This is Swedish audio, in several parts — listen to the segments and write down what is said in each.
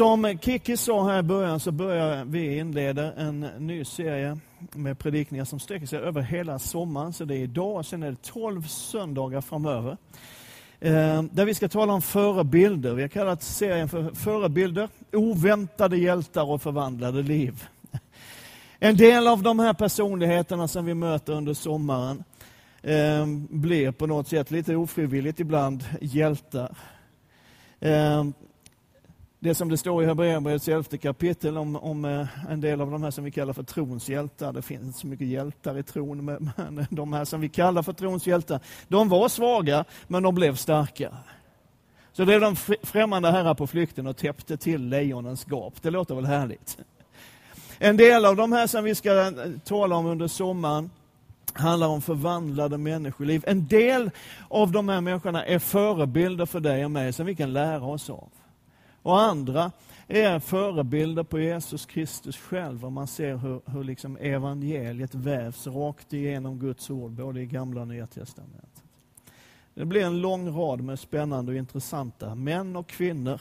Som Kiki sa här i början så börjar vi inleda en ny serie med predikningar som sträcker sig över hela sommaren. Så det är idag och sen är det 12 söndagar framöver. Eh, där vi ska tala om förebilder. Vi har kallat serien för Förebilder, oväntade hjältar och förvandlade liv. En del av de här personligheterna som vi möter under sommaren eh, blir på något sätt lite ofrivilligt ibland hjältar. Eh, det som det står i Hebreerbrevets elfte kapitel om, om eh, en del av de här som vi kallar för trons hjältar. Det finns så mycket hjältar i tron, men de här som vi kallar för trons hjältar, de var svaga, men de blev starka. Så det är de främmande herrar på flykten och täppte till lejonens gap. Det låter väl härligt? En del av de här som vi ska eh, tala om under sommaren handlar om förvandlade människoliv. En del av de här människorna är förebilder för dig och mig som vi kan lära oss av. Och andra är förebilder på Jesus Kristus själv. Och man ser hur, hur liksom evangeliet vävs rakt igenom Guds ord, både i Gamla och Nya Testamentet. Det blir en lång rad med spännande och intressanta män och kvinnor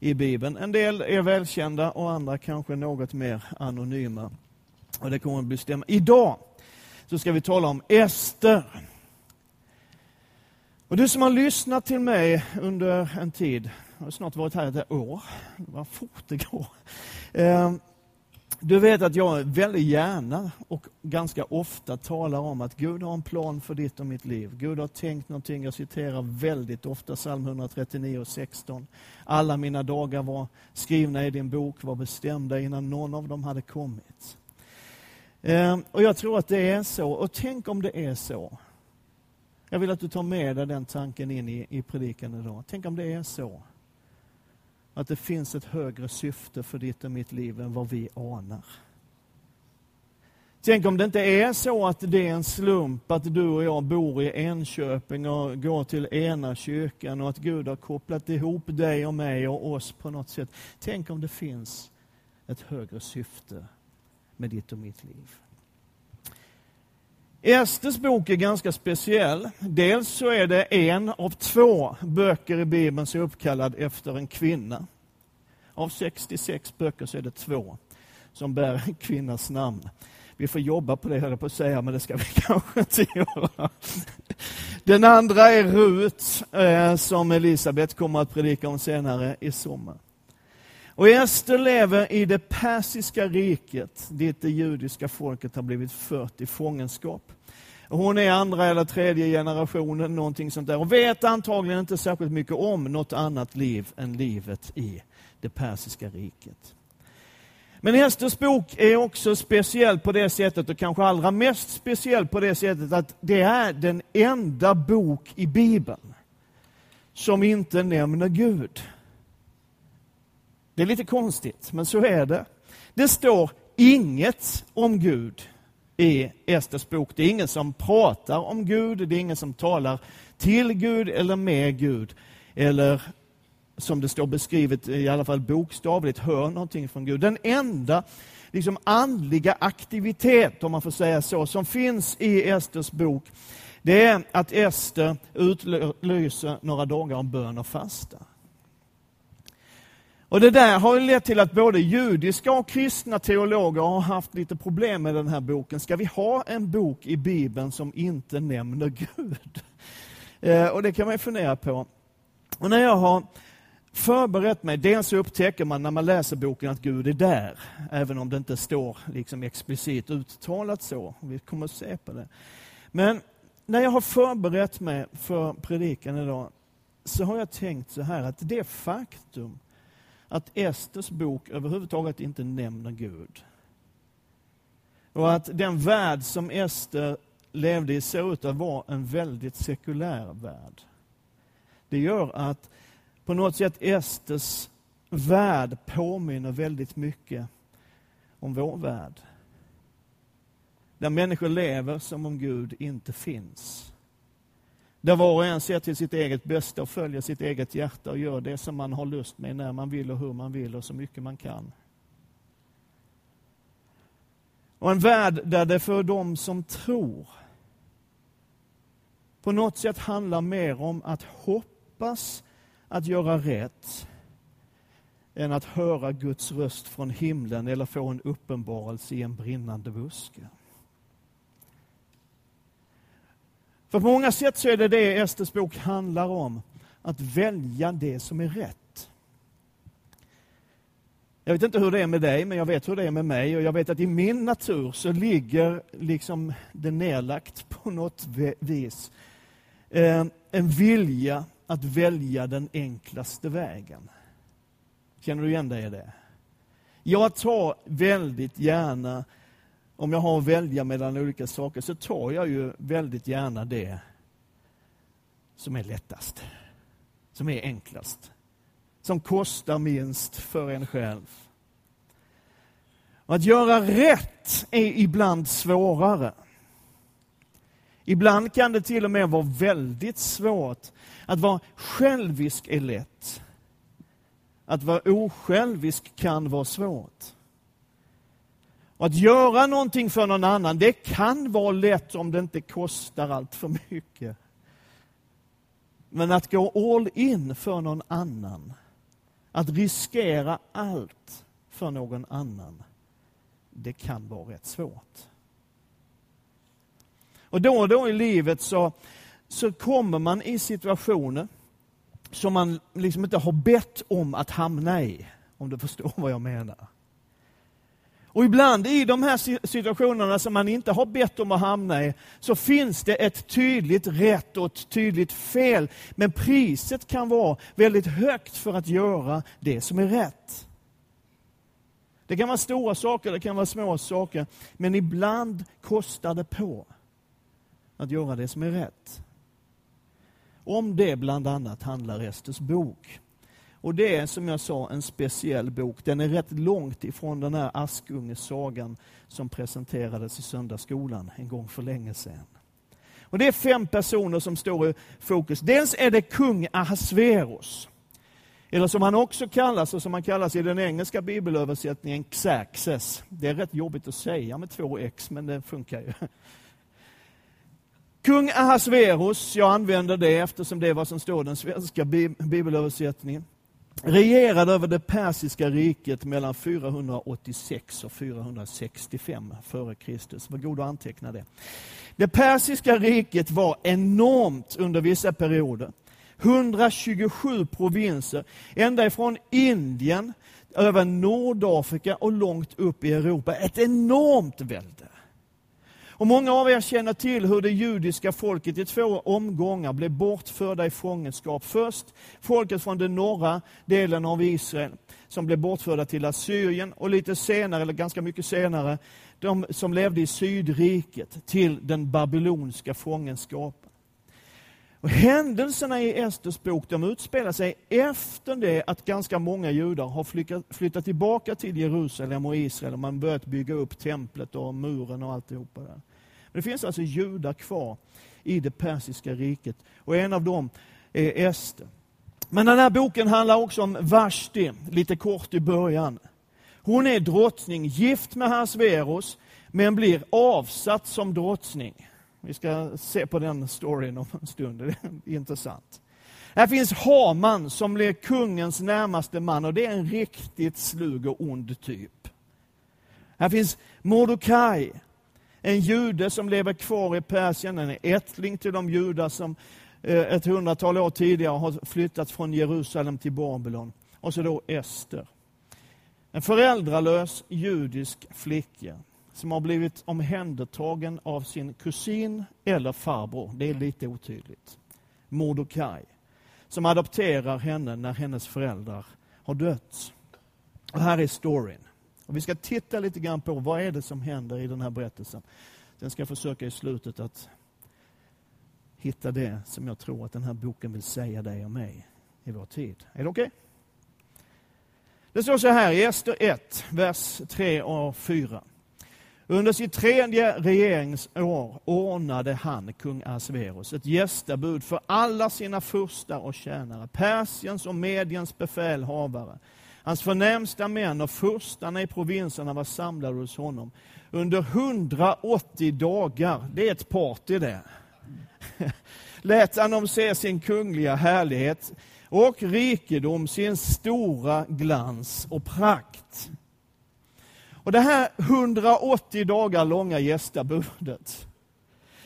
i Bibeln. En del är välkända och andra kanske något mer anonyma. Och det kommer att bestämma. Idag så ska vi tala om Ester. Och du som har lyssnat till mig under en tid jag har snart varit här ett år. Vad fort det går. Ehm, du vet att jag väldigt gärna och ganska ofta talar om att Gud har en plan för ditt och mitt liv. Gud har tänkt någonting. Jag citerar väldigt ofta psalm 139 och 16. Alla mina dagar var skrivna i din bok, var bestämda innan någon av dem hade kommit. Ehm, och Jag tror att det är så. Och tänk om det är så. Jag vill att du tar med dig den tanken in i, i predikan idag. Tänk om det är så att det finns ett högre syfte för ditt och mitt liv än vad vi anar. Tänk om det inte är så att det är en slump att du och jag bor i Enköping och går till ena kyrkan och att Gud har kopplat ihop dig och mig och oss på något sätt. Tänk om det finns ett högre syfte med ditt och mitt liv. Esters bok är ganska speciell. Dels så är det en av två böcker i Bibeln som är uppkallad efter en kvinna. Av 66 böcker så är det två som bär en kvinnas namn. Vi får jobba på det, höll jag på att säga, men det ska vi kanske inte göra. Den andra är Rut, eh, som Elisabet kommer att predika om senare i sommar. Och Ester lever i det persiska riket, dit det judiska folket har blivit fört i fångenskap. Hon är andra eller tredje generationen, någonting sånt där, och vet antagligen inte särskilt mycket om något annat liv än livet i det persiska riket. Men Esters bok är också speciell på det sättet, och kanske allra mest speciell på det sättet, att det är den enda bok i Bibeln som inte nämner Gud. Det är lite konstigt, men så är det. Det står inget om Gud i Esters bok. Det är ingen som pratar om Gud, det är ingen som talar till Gud eller med Gud. Eller som det står beskrivet, i alla fall bokstavligt, hör någonting från Gud. Den enda liksom, andliga aktivitet, om man får säga så, som finns i Esters bok, det är att Ester utlyser några dagar om bön och fasta. Och Det där har lett till att både judiska och kristna teologer har haft lite problem med den här boken. Ska vi ha en bok i Bibeln som inte nämner Gud? Eh, och Det kan man fundera på. Och när jag har förberett mig, dels upptäcker man när man läser boken att Gud är där, även om det inte står liksom explicit uttalat så. Vi kommer att se på det. Men när jag har förberett mig för predikan idag, så har jag tänkt så här att det faktum att Esters bok överhuvudtaget inte nämner Gud. Och att den värld som Ester levde i såg ut att vara en väldigt sekulär värld. Det gör att på något sätt Esters värld påminner väldigt mycket om vår värld. Där människor lever som om Gud inte finns. Där var och en ser till sitt eget bästa och följer sitt eget hjärta och gör det som man har lust med när man vill och hur man vill och så mycket man kan. Och en värld där det för dem som tror på något sätt handlar mer om att hoppas att göra rätt än att höra Guds röst från himlen eller få en uppenbarelse i en brinnande buske. För på många sätt så är det det Esters bok handlar om, att välja det som är rätt. Jag vet inte hur det är med dig, men jag vet hur det är med mig och jag vet att i min natur så ligger liksom det nedlagt på något vis eh, en vilja att välja den enklaste vägen. Känner du igen dig i det? Jag tar väldigt gärna, om jag har att välja mellan olika saker, så tar jag ju väldigt gärna det som är lättast, som är enklast, som kostar minst för en själv. Att göra rätt är ibland svårare. Ibland kan det till och med vara väldigt svårt. Att vara självisk är lätt. Att vara osjälvisk kan vara svårt. Och att göra någonting för någon annan, det kan vara lätt om det inte kostar allt för mycket. Men att gå all in för någon annan, att riskera allt för någon annan, det kan vara rätt svårt. Och då och då i livet så, så kommer man i situationer som man liksom inte har bett om att hamna i, om du förstår vad jag menar. Och ibland i de här situationerna som man inte har bett om att hamna i, så finns det ett tydligt rätt och ett tydligt fel. Men priset kan vara väldigt högt för att göra det som är rätt. Det kan vara stora saker, det kan vara små saker, men ibland kostar det på att göra det som är rätt. Om det bland annat handlar Esters bok. Och det är som jag sa en speciell bok. Den är rätt långt ifrån den här Askungesagan som presenterades i söndagsskolan en gång för länge sedan. Och Det är fem personer som står i fokus. Dels är det kung Ahasverus. Eller som han också kallas, och som han kallas i den engelska bibelöversättningen, Xerxes. Det är rätt jobbigt att säga med två X, men det funkar ju. Kung Ahasverus, jag använder det eftersom det är vad som står i den svenska bibelöversättningen, regerade över det persiska riket mellan 486 och 465 f.Kr. Var god att anteckna det. Det persiska riket var enormt under vissa perioder. 127 provinser, ända ifrån Indien, över Nordafrika och långt upp i Europa. Ett enormt välde. Och Många av er känner till hur det judiska folket i två omgångar blev bortförda i fångenskap. Först folket från den norra delen av Israel som blev bortförda till Assyrien och lite senare, eller ganska mycket senare, de som levde i Sydriket till den babyloniska fångenskapen. Och händelserna i Esters bok de utspelar sig efter det att ganska många judar har flyttat tillbaka till Jerusalem och Israel och man börjat bygga upp templet och muren och alltihopa där. Men det finns alltså judar kvar i det persiska riket och en av dem är Ester. Men den här boken handlar också om Vashti, lite kort i början. Hon är drottning, gift med Hasveros, men blir avsatt som drottning. Vi ska se på den storyn om en stund, det är intressant. Här finns Haman som blir kungens närmaste man och det är en riktigt slug och ond typ. Här finns Mordokaj, en jude som lever kvar i Persien, en ättling till de judar som eh, ett hundratal år tidigare har flyttat från Jerusalem till Babylon. Och så då Ester. En föräldralös judisk flicka som har blivit omhändertagen av sin kusin eller farbror. Det är lite otydligt. Mordokaj. Som adopterar henne när hennes föräldrar har dött. Och här är storyn. Och vi ska titta lite grann på vad är det som händer i den här berättelsen. Sen ska jag försöka i slutet att hitta det som jag tror att den här boken vill säga dig och mig i vår tid. Är det okej? Okay? Det står så här i Ester 1, vers 3 och 4. Under sitt tredje regeringsår ordnade han, kung Asverus, ett gästabud för alla sina furstar och tjänare, Persiens och Mediens befälhavare. Hans förnämsta män och furstarna i provinserna var samlade hos honom. Under 180 dagar, det är ett party det, lät han dem se sin kungliga härlighet och rikedom, sin stora glans och prakt. Och Det här 180 dagar långa gästabudet,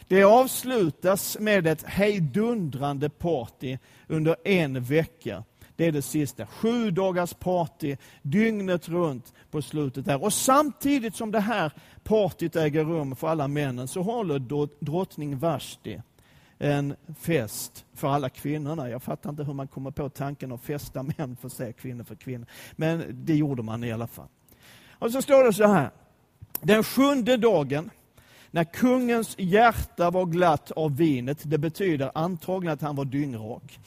det avslutas med ett hejdundrande party under en vecka. Det är det sista. Sju dagars party, dygnet runt på slutet. där. Och samtidigt som det här partyt äger rum för alla männen så håller drottning Vashti en fest för alla kvinnorna. Jag fattar inte hur man kommer på tanken att festa män för sig, kvinnor för kvinnor. Men det gjorde man i alla fall. Och så står det så här. Den sjunde dagen, när kungens hjärta var glatt av vinet, det betyder antagligen att han var dyngrak,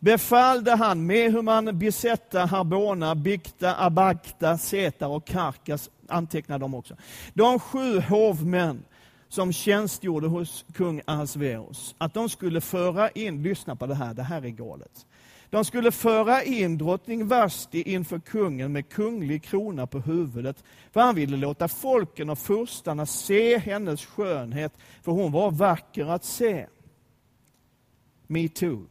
befallde han Mehuman, Bisetta, Harbona, Bikta, Abakta, Setar och Karkas, antecknar de också. De sju hovmän som tjänstgjorde hos kung Ahasveros, att de skulle föra in, lyssna på det här, det här är galet. De skulle föra in drottning Vashti inför kungen med kunglig krona på huvudet, för han ville låta folken och furstarna se hennes skönhet, för hon var vacker att se. Me too.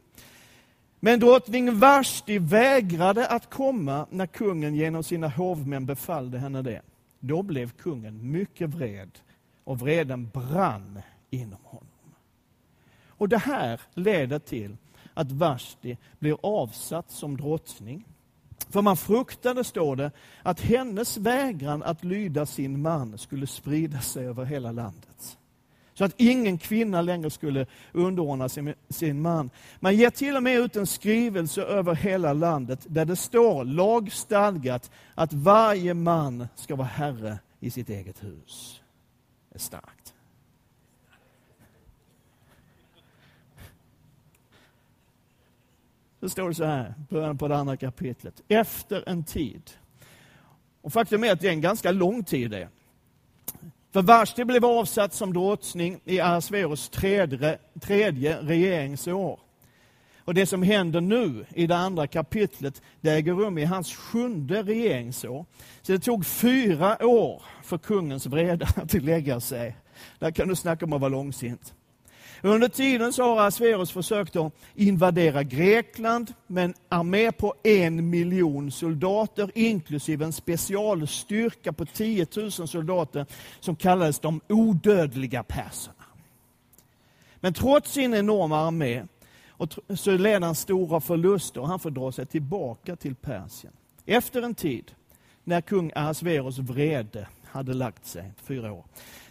Men drottning Vashti vägrade att komma när kungen genom sina hovmän befallde henne det. Då blev kungen mycket vred och vreden brann inom honom. Och Det här leder till att Vashti blir avsatt som drottning. För man fruktade, står det, att hennes vägran att lyda sin man skulle sprida sig över hela landet. Så att ingen kvinna längre skulle underordna sig sin man. Man ger till och med ut en skrivelse över hela landet där det står lagstadgat att varje man ska vara herre i sitt eget hus Det är starkt. Så står det så här, början på det andra kapitlet. Efter en tid. Och faktum är att det är en ganska lång tid det. För Vashti blev avsatt som drottning i Ahasveros tredje, tredje regeringsår. Och det som händer nu i det andra kapitlet, det äger rum i hans sjunde regeringsår. Så det tog fyra år för kungens vrede att lägga sig. Där kan du snacka om att vara långsint. Under tiden så har Asverus försökt att invadera Grekland med en armé på en miljon soldater, inklusive en specialstyrka på 10 000 soldater som kallades de odödliga perserna. Men trots sin enorma armé och så led han stora förluster och han får dra sig tillbaka till Persien. Efter en tid, när kung Ahasverus vrede hade lagt sig, fyra år,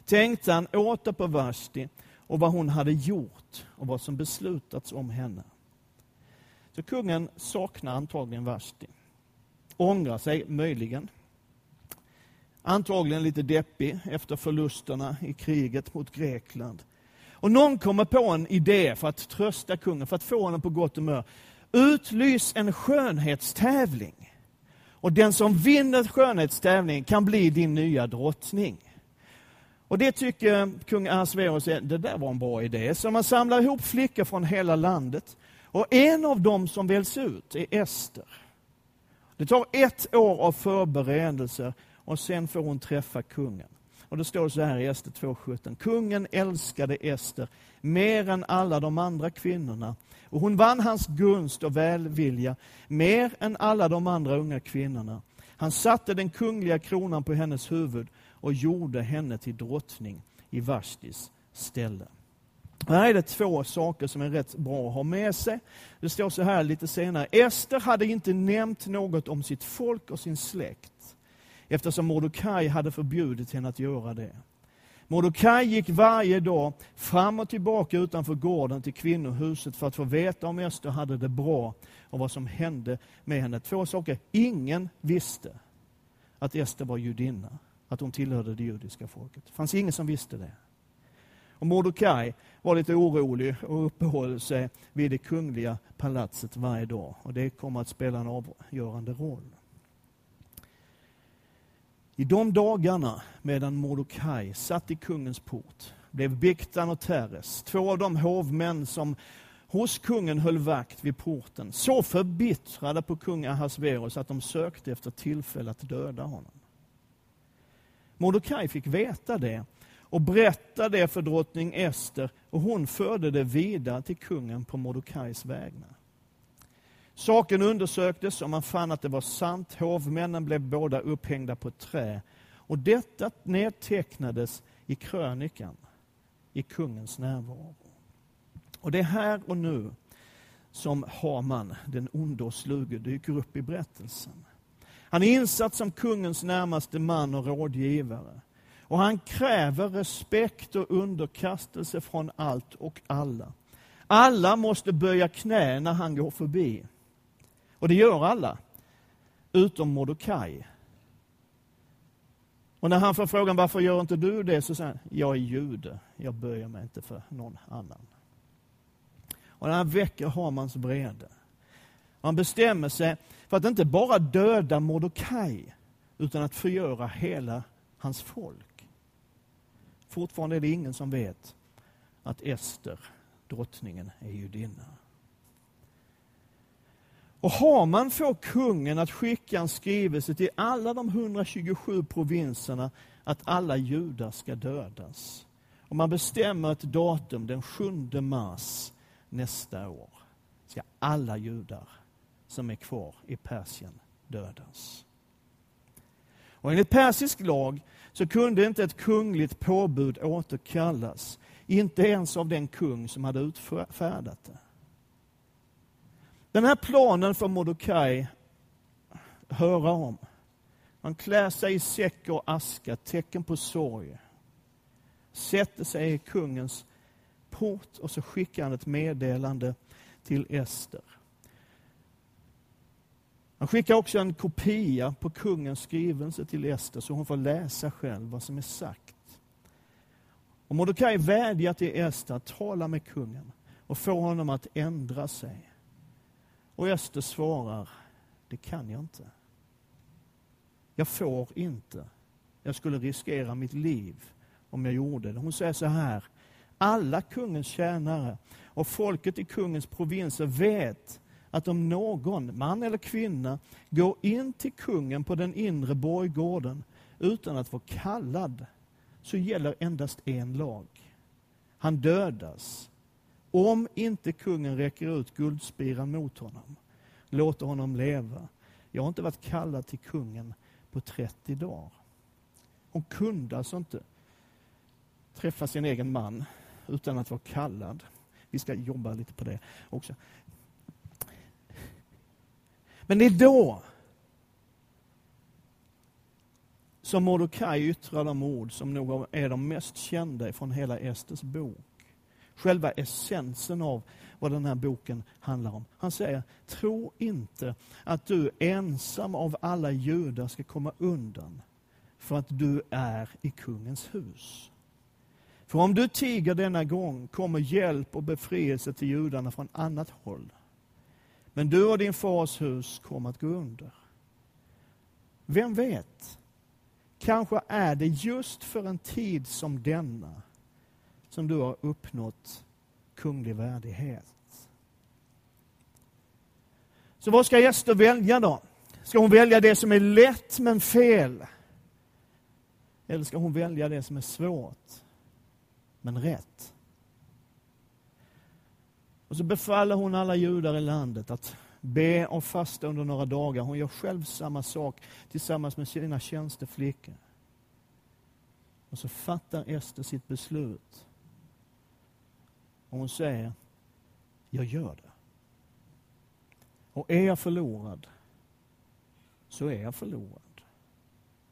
tänkte han åter på Vashti och vad hon hade gjort och vad som beslutats om henne. Så kungen saknar antagligen Vashti. Ångrar sig möjligen. Antagligen lite deppig efter förlusterna i kriget mot Grekland. Och någon kommer på en idé för att trösta kungen, för att få honom på gott humör. Utlys en skönhetstävling. Och den som vinner skönhetstävlingen kan bli din nya drottning. Och det tycker kung Ahasverus, det där var en bra idé. Så man samlar ihop flickor från hela landet. Och en av dem som väljs ut är Ester. Det tar ett år av förberedelser och sen får hon träffa kungen. Och det står så här i Ester 2.17. Kungen älskade Ester mer än alla de andra kvinnorna. Och hon vann hans gunst och välvilja mer än alla de andra unga kvinnorna. Han satte den kungliga kronan på hennes huvud och gjorde henne till drottning i Vashtis ställe. Här är det två saker som är rätt bra att ha med sig. Det står så här lite senare. Ester hade inte nämnt något om sitt folk och sin släkt eftersom Mordokaj hade förbjudit henne att göra det. Mordokaj gick varje dag fram och tillbaka utanför gården till kvinnohuset för att få veta om Ester hade det bra och vad som hände med henne. Två saker. Ingen visste att Ester var judinna, att hon tillhörde det judiska folket. Det fanns ingen som visste det. Och Mordokaj var lite orolig och uppehöll sig vid det kungliga palatset varje dag. Och Det kommer att spela en avgörande roll. I de dagarna medan Mordokaj satt i kungens port blev Biktan och Teres, två av de hovmän som hos kungen höll vakt vid porten, så förbittrade på kung Ahasverus att de sökte efter tillfälle att döda honom. Mordokaj fick veta det och berättade det för drottning Ester och hon förde det vidare till kungen på Mordokajs vägnar. Saken undersöktes och man fann att det var sant. Hovmännen blev båda upphängda på ett trä. Och detta nedtecknades i krönikan i kungens närvaro. Och det är här och nu som Haman, den onde och sluge, dyker upp i berättelsen. Han är insatt som kungens närmaste man och rådgivare. Och han kräver respekt och underkastelse från allt och alla. Alla måste böja knä när han går förbi. Och det gör alla, utom Mordokaj. Och när han får frågan varför gör inte du det, så säger han, jag är jude, jag böjer mig inte för någon annan. Och när han väcker Hamans vrede. Han bestämmer sig för att inte bara döda Mordokaj, utan att förgöra hela hans folk. Fortfarande är det ingen som vet att Ester, drottningen, är judinna. Och Haman får kungen att skicka en skrivelse till alla de 127 provinserna att alla judar ska dödas. Och man bestämmer ett datum, den 7 mars nästa år, ska alla judar som är kvar i Persien dödas. Och enligt persisk lag så kunde inte ett kungligt påbud återkallas, inte ens av den kung som hade utfärdat det. Den här planen får Mordokaj höra om. Han klär sig i säck och aska, tecken på sorg. Sätter sig i kungens port och så skickar han ett meddelande till Ester. Han skickar också en kopia på kungens skrivelse till Ester så hon får läsa själv vad som är sagt. Och Mordecai vädjar till Ester att tala med kungen och få honom att ändra sig. Och Ester svarar, det kan jag inte. Jag får inte. Jag skulle riskera mitt liv om jag gjorde det. Hon säger så här, alla kungens tjänare och folket i kungens provinser vet att om någon, man eller kvinna, går in till kungen på den inre borggården utan att vara kallad, så gäller endast en lag. Han dödas, om inte kungen räcker ut guldspiran mot honom, låter honom leva. Jag har inte varit kallad till kungen på 30 dagar. Hon kunde alltså inte träffa sin egen man utan att vara kallad. Vi ska jobba lite på det också. Men det är då som Mordecai yttrar de ord som nog är de mest kända från hela Esters bok. Själva essensen av vad den här boken handlar om. Han säger, tro inte att du ensam av alla judar ska komma undan för att du är i kungens hus. För om du tiger denna gång kommer hjälp och befrielse till judarna från annat håll. Men du och din fars hus kommer att gå under. Vem vet? Kanske är det just för en tid som denna som du har uppnått kunglig värdighet. Så vad ska Ester välja då? Ska hon välja det som är lätt men fel? Eller ska hon välja det som är svårt men rätt. Och så befaller hon alla judar i landet att be och fasta under några dagar. Hon gör själv samma sak tillsammans med sina tjänsteflickor. Och så fattar Ester sitt beslut. Och hon säger, jag gör det. Och är jag förlorad, så är jag förlorad.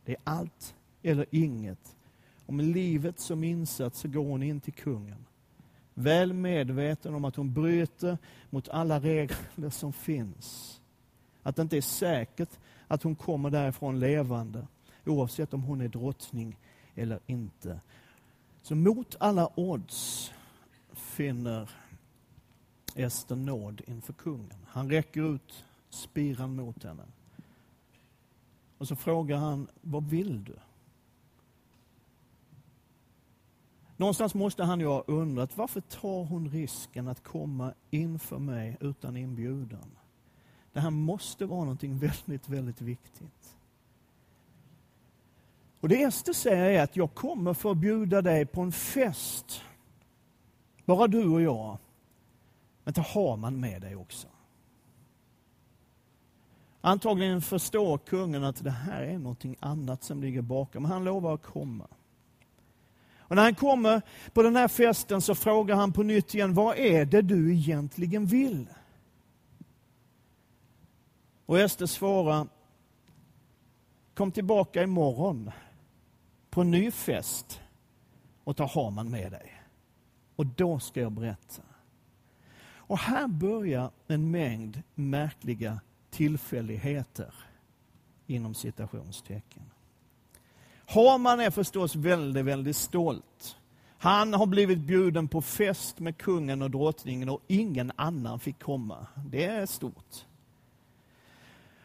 Det är allt eller inget och med livet som insats så går hon in till kungen. Väl medveten om att hon bryter mot alla regler som finns. Att det inte är säkert att hon kommer därifrån levande, oavsett om hon är drottning eller inte. Så mot alla odds finner Ester nåd inför kungen. Han räcker ut spiran mot henne. Och så frågar han, vad vill du? Någonstans måste han ju ha undrat, varför tar hon risken att komma inför mig utan inbjudan? Det här måste vara någonting väldigt, väldigt viktigt. Och det Ester säger är att jag kommer för att bjuda dig på en fest. Bara du och jag. Men ta Haman med dig också. Antagligen förstår kungen att det här är någonting annat som ligger bakom. Han lovar att komma. Och när han kommer på den här festen så frågar han på nytt igen, vad är det du egentligen vill? Och Ester svarar, kom tillbaka imorgon på en ny fest och ta Haman med dig. Och då ska jag berätta. Och här börjar en mängd märkliga tillfälligheter inom citationstecken. Haman är förstås väldigt, väldigt stolt. Han har blivit bjuden på fest med kungen och drottningen och ingen annan fick komma. Det är stort.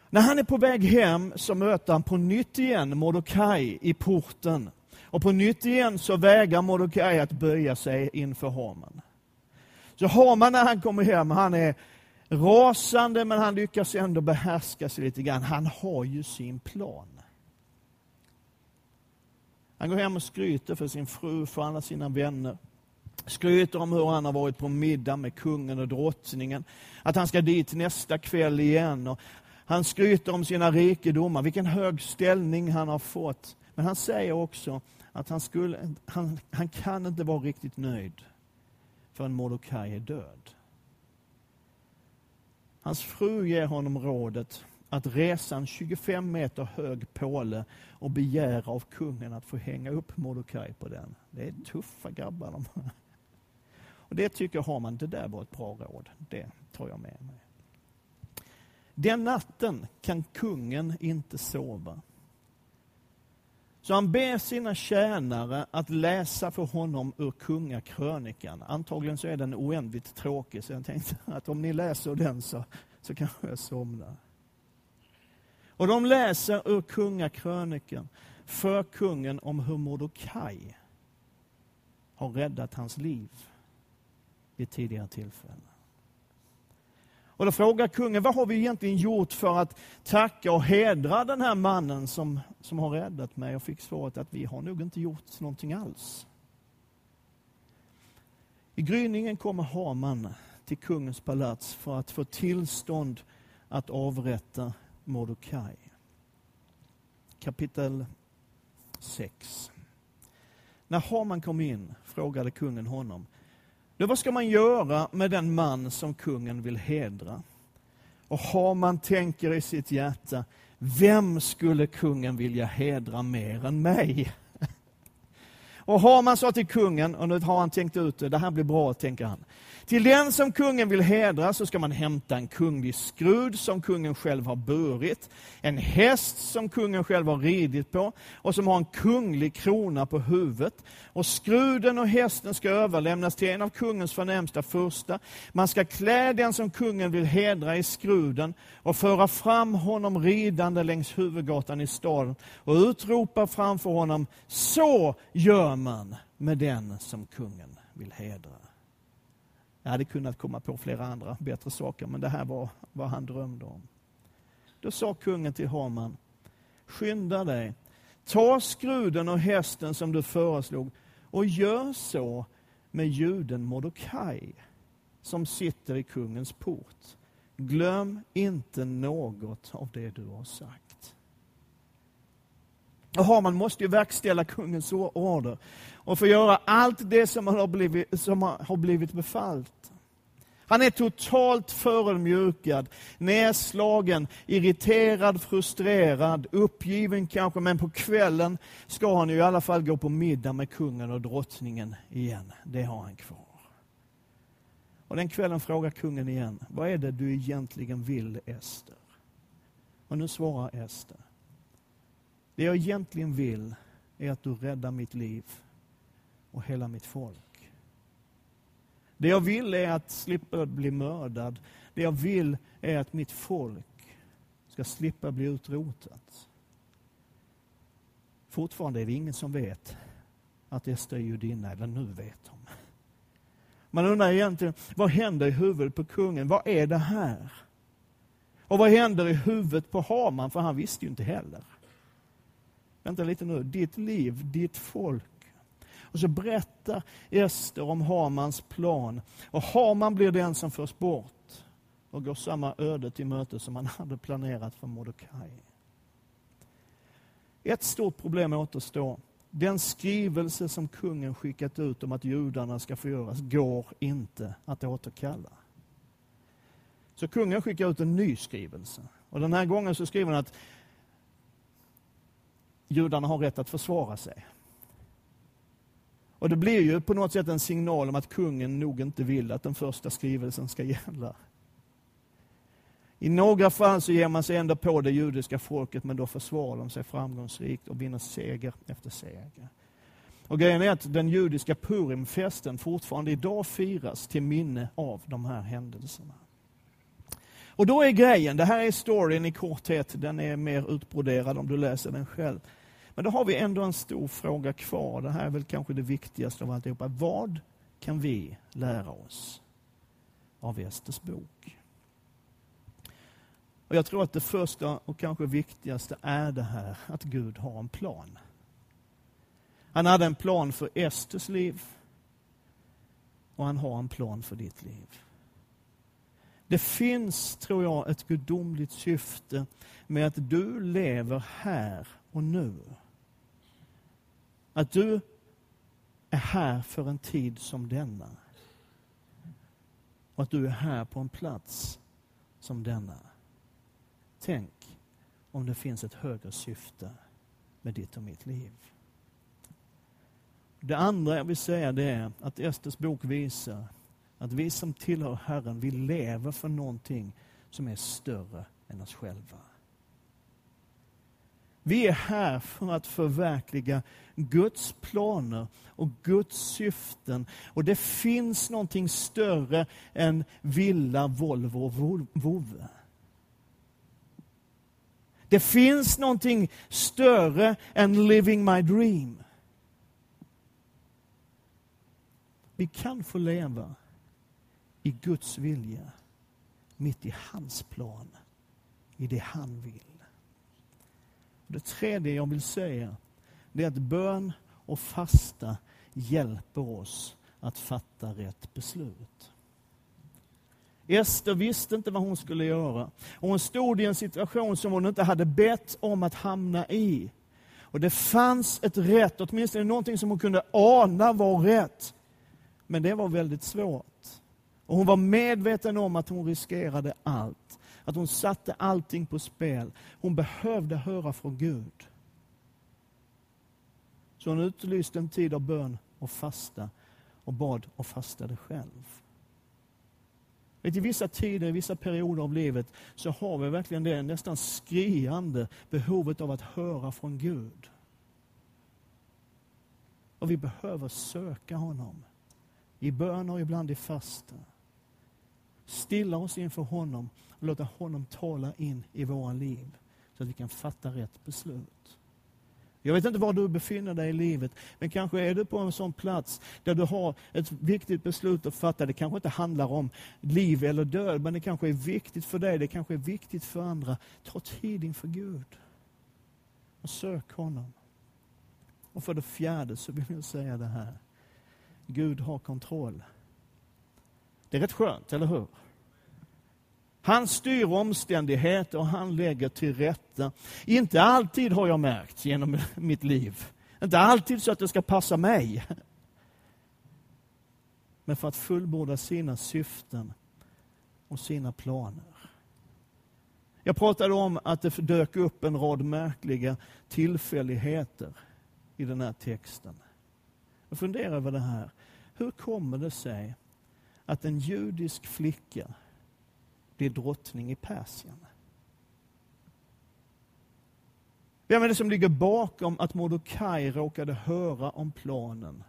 När han är på väg hem så möter han på nytt igen Mordokaj i porten. Och på nytt igen så vägrar Mordokaj att böja sig inför Haman. Så Haman när han kommer hem, han är rasande men han lyckas ändå behärska sig lite grann. Han har ju sin plan. Han går hem och skryter för sin fru, för alla sina vänner. Skryter om hur han har varit på middag med kungen och drottningen. Att han ska dit nästa kväll igen. Och han skryter om sina rikedomar, vilken hög ställning han har fått. Men han säger också att han, skulle, han, han kan inte vara riktigt nöjd förrän Mordokaj är död. Hans fru ger honom rådet att resa en 25 meter hög påle och begära av kungen att få hänga upp Mordecai på den. Det är tuffa grabbar de. Och det tycker jag har man, det där var ett bra råd. Det tar jag med mig. Den natten kan kungen inte sova. Så han ber sina tjänare att läsa för honom ur kungakrönikan. Antagligen så är den oändligt tråkig, så jag tänkte att om ni läser den så, så kanske jag somnar. Och de läser ur kungakrönikan för kungen om hur Mordokaj har räddat hans liv vid tidigare tillfällen. Och då frågar kungen, vad har vi egentligen gjort för att tacka och hedra den här mannen som, som har räddat mig? Och fick svaret att vi har nog inte gjort någonting alls. I gryningen kommer Haman till kungens palats för att få tillstånd att avrätta Mordokaj. Kapitel 6. När Haman kom in frågade kungen honom, nu vad ska man göra med den man som kungen vill hedra? Och Haman tänker i sitt hjärta, vem skulle kungen vilja hedra mer än mig? Och Haman sa till kungen, och nu har han tänkt ut det, det här blir bra, tänker han. Till den som kungen vill hedra så ska man hämta en kunglig skrud som kungen själv har burit, en häst som kungen själv har ridit på och som har en kunglig krona på huvudet. Och skruden och hästen ska överlämnas till en av kungens förnämsta första. Man ska klä den som kungen vill hedra i skruden och föra fram honom ridande längs huvudgatan i staden och utropa framför honom, så gör man med den som kungen vill hedra. Jag hade kunnat komma på flera andra bättre saker, men det här var vad han drömde om. Då sa kungen till Haman, skynda dig, ta skruden och hästen som du föreslog och gör så med juden Mordokaj som sitter i kungens port. Glöm inte något av det du har sagt. Och Haman måste ju verkställa kungens order och få göra allt det som har blivit, som har blivit befallt. Han är totalt förödmjukad, nedslagen, irriterad, frustrerad, uppgiven kanske, men på kvällen ska han ju i alla fall gå på middag med kungen och drottningen igen. Det har han kvar. Och den kvällen frågar kungen igen, vad är det du egentligen vill Ester? Och nu svarar Ester, det jag egentligen vill är att du räddar mitt liv och hela mitt folk. Det jag vill är att slippa bli mördad. Det jag vill är att mitt folk ska slippa bli utrotat. Fortfarande är det ingen som vet att Ester är judinna, eller nu vet de. Man undrar egentligen, vad händer i huvudet på kungen? Vad är det här? Och vad händer i huvudet på Haman? För han visste ju inte heller. Vänta lite nu, ditt liv, ditt folk, och så berättar Ester om Hamans plan. Och Haman blir den som förs bort. och går samma öde till möte som han hade planerat för Mordecai. Ett stort problem återstår. Den skrivelse som kungen skickat ut om att judarna ska förgöras går inte att återkalla. Så kungen skickar ut en ny skrivelse. Och Den här gången så skriver han att judarna har rätt att försvara sig. Och Det blir ju på något sätt en signal om att kungen nog inte vill att den första skrivelsen ska gälla. I några fall så ger man sig ändå på det judiska folket, men då försvarar de sig framgångsrikt och vinner seger efter seger. Och grejen är att den judiska Purimfesten fortfarande idag firas till minne av de här händelserna. Och då är grejen, det här är storyn i korthet, den är mer utbroderad om du läser den själv. Men då har vi ändå en stor fråga kvar. Det här är väl kanske det viktigaste av alltihopa. Vad kan vi lära oss av Esters bok? Och Jag tror att det första och kanske viktigaste är det här att Gud har en plan. Han hade en plan för Esters liv och han har en plan för ditt liv. Det finns, tror jag, ett gudomligt syfte med att du lever här och nu. Att du är här för en tid som denna. Och att du är här på en plats som denna. Tänk om det finns ett högre syfte med ditt och mitt liv. Det andra jag vill säga det är att Esters bok visar att vi som tillhör Herren, vi lever för någonting som är större än oss själva. Vi är här för att förverkliga Guds planer och Guds syften. Och det finns någonting större än villa, Volvo och vovve. Det finns någonting större än living my dream. Vi kan få leva i Guds vilja, mitt i hans plan, i det han vill. Det tredje jag vill säga, det är att bön och fasta hjälper oss att fatta rätt beslut. Ester visste inte vad hon skulle göra. Och hon stod i en situation som hon inte hade bett om att hamna i. Och Det fanns ett rätt, åtminstone någonting som hon kunde ana var rätt. Men det var väldigt svårt. Och Hon var medveten om att hon riskerade allt. Att hon satte allting på spel. Hon behövde höra från Gud. Så hon utlyste en tid av bön och fasta och bad och fastade själv. Vet, I vissa tider, i vissa perioder av livet så har vi verkligen det nästan skriande behovet av att höra från Gud. Och vi behöver söka honom. I bön och ibland i fasta. Stilla oss inför honom och låta honom tala in i våra liv så att vi kan fatta rätt beslut. Jag vet inte var du befinner dig i livet, men kanske är du på en sån plats där du har ett viktigt beslut att fatta. Det kanske inte handlar om liv eller död, men det kanske är viktigt för dig, det kanske är viktigt för andra. Ta tid inför Gud och sök honom. Och för det fjärde så vill jag säga det här. Gud har kontroll. Det är rätt skönt, eller hur? Han styr omständigheter och han lägger till rätta. Inte alltid har jag märkt genom mitt liv. Inte alltid så att det ska passa mig. Men för att fullborda sina syften och sina planer. Jag pratade om att det dök upp en rad märkliga tillfälligheter i den här texten. Jag funderar över det här. Hur kommer det sig att en judisk flicka blir drottning i Persien. Vem är det som ligger bakom att Mordokaj råkade höra om planen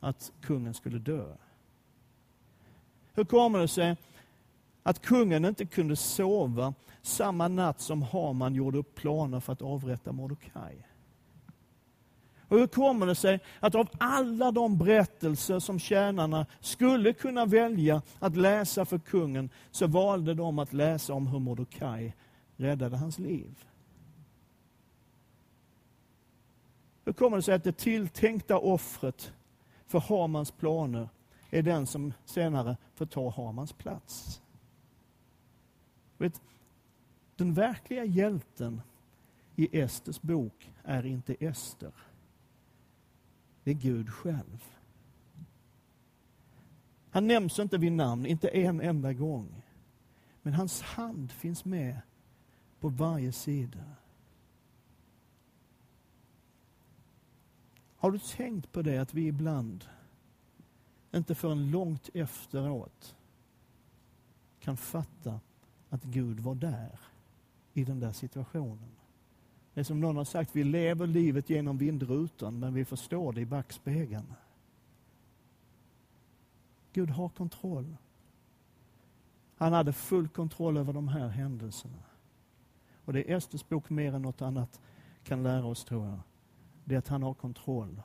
att kungen skulle dö? Hur kommer det sig att kungen inte kunde sova samma natt som Haman gjorde upp planer för att avrätta Mordokaj? Och hur kommer det sig att av alla de berättelser som tjänarna skulle kunna välja att läsa för kungen, så valde de att läsa om hur Mordokaj räddade hans liv? Hur kommer det sig att det tilltänkta offret för Hamans planer är den som senare får ta Hamans plats? Vet, den verkliga hjälten i Esters bok är inte Ester. Det är Gud själv. Han nämns inte vid namn, inte en enda gång. Men hans hand finns med på varje sida. Har du tänkt på det att vi ibland, inte förrän långt efteråt, kan fatta att Gud var där i den där situationen? Det är som någon har sagt, vi lever livet genom vindrutan men vi förstår det i backspegeln. Gud har kontroll. Han hade full kontroll över de här händelserna. Och det Esters bok mer än något annat kan lära oss, tror jag, det är att han har kontroll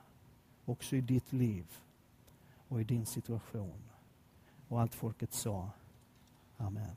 också i ditt liv och i din situation. Och allt folket sa, Amen.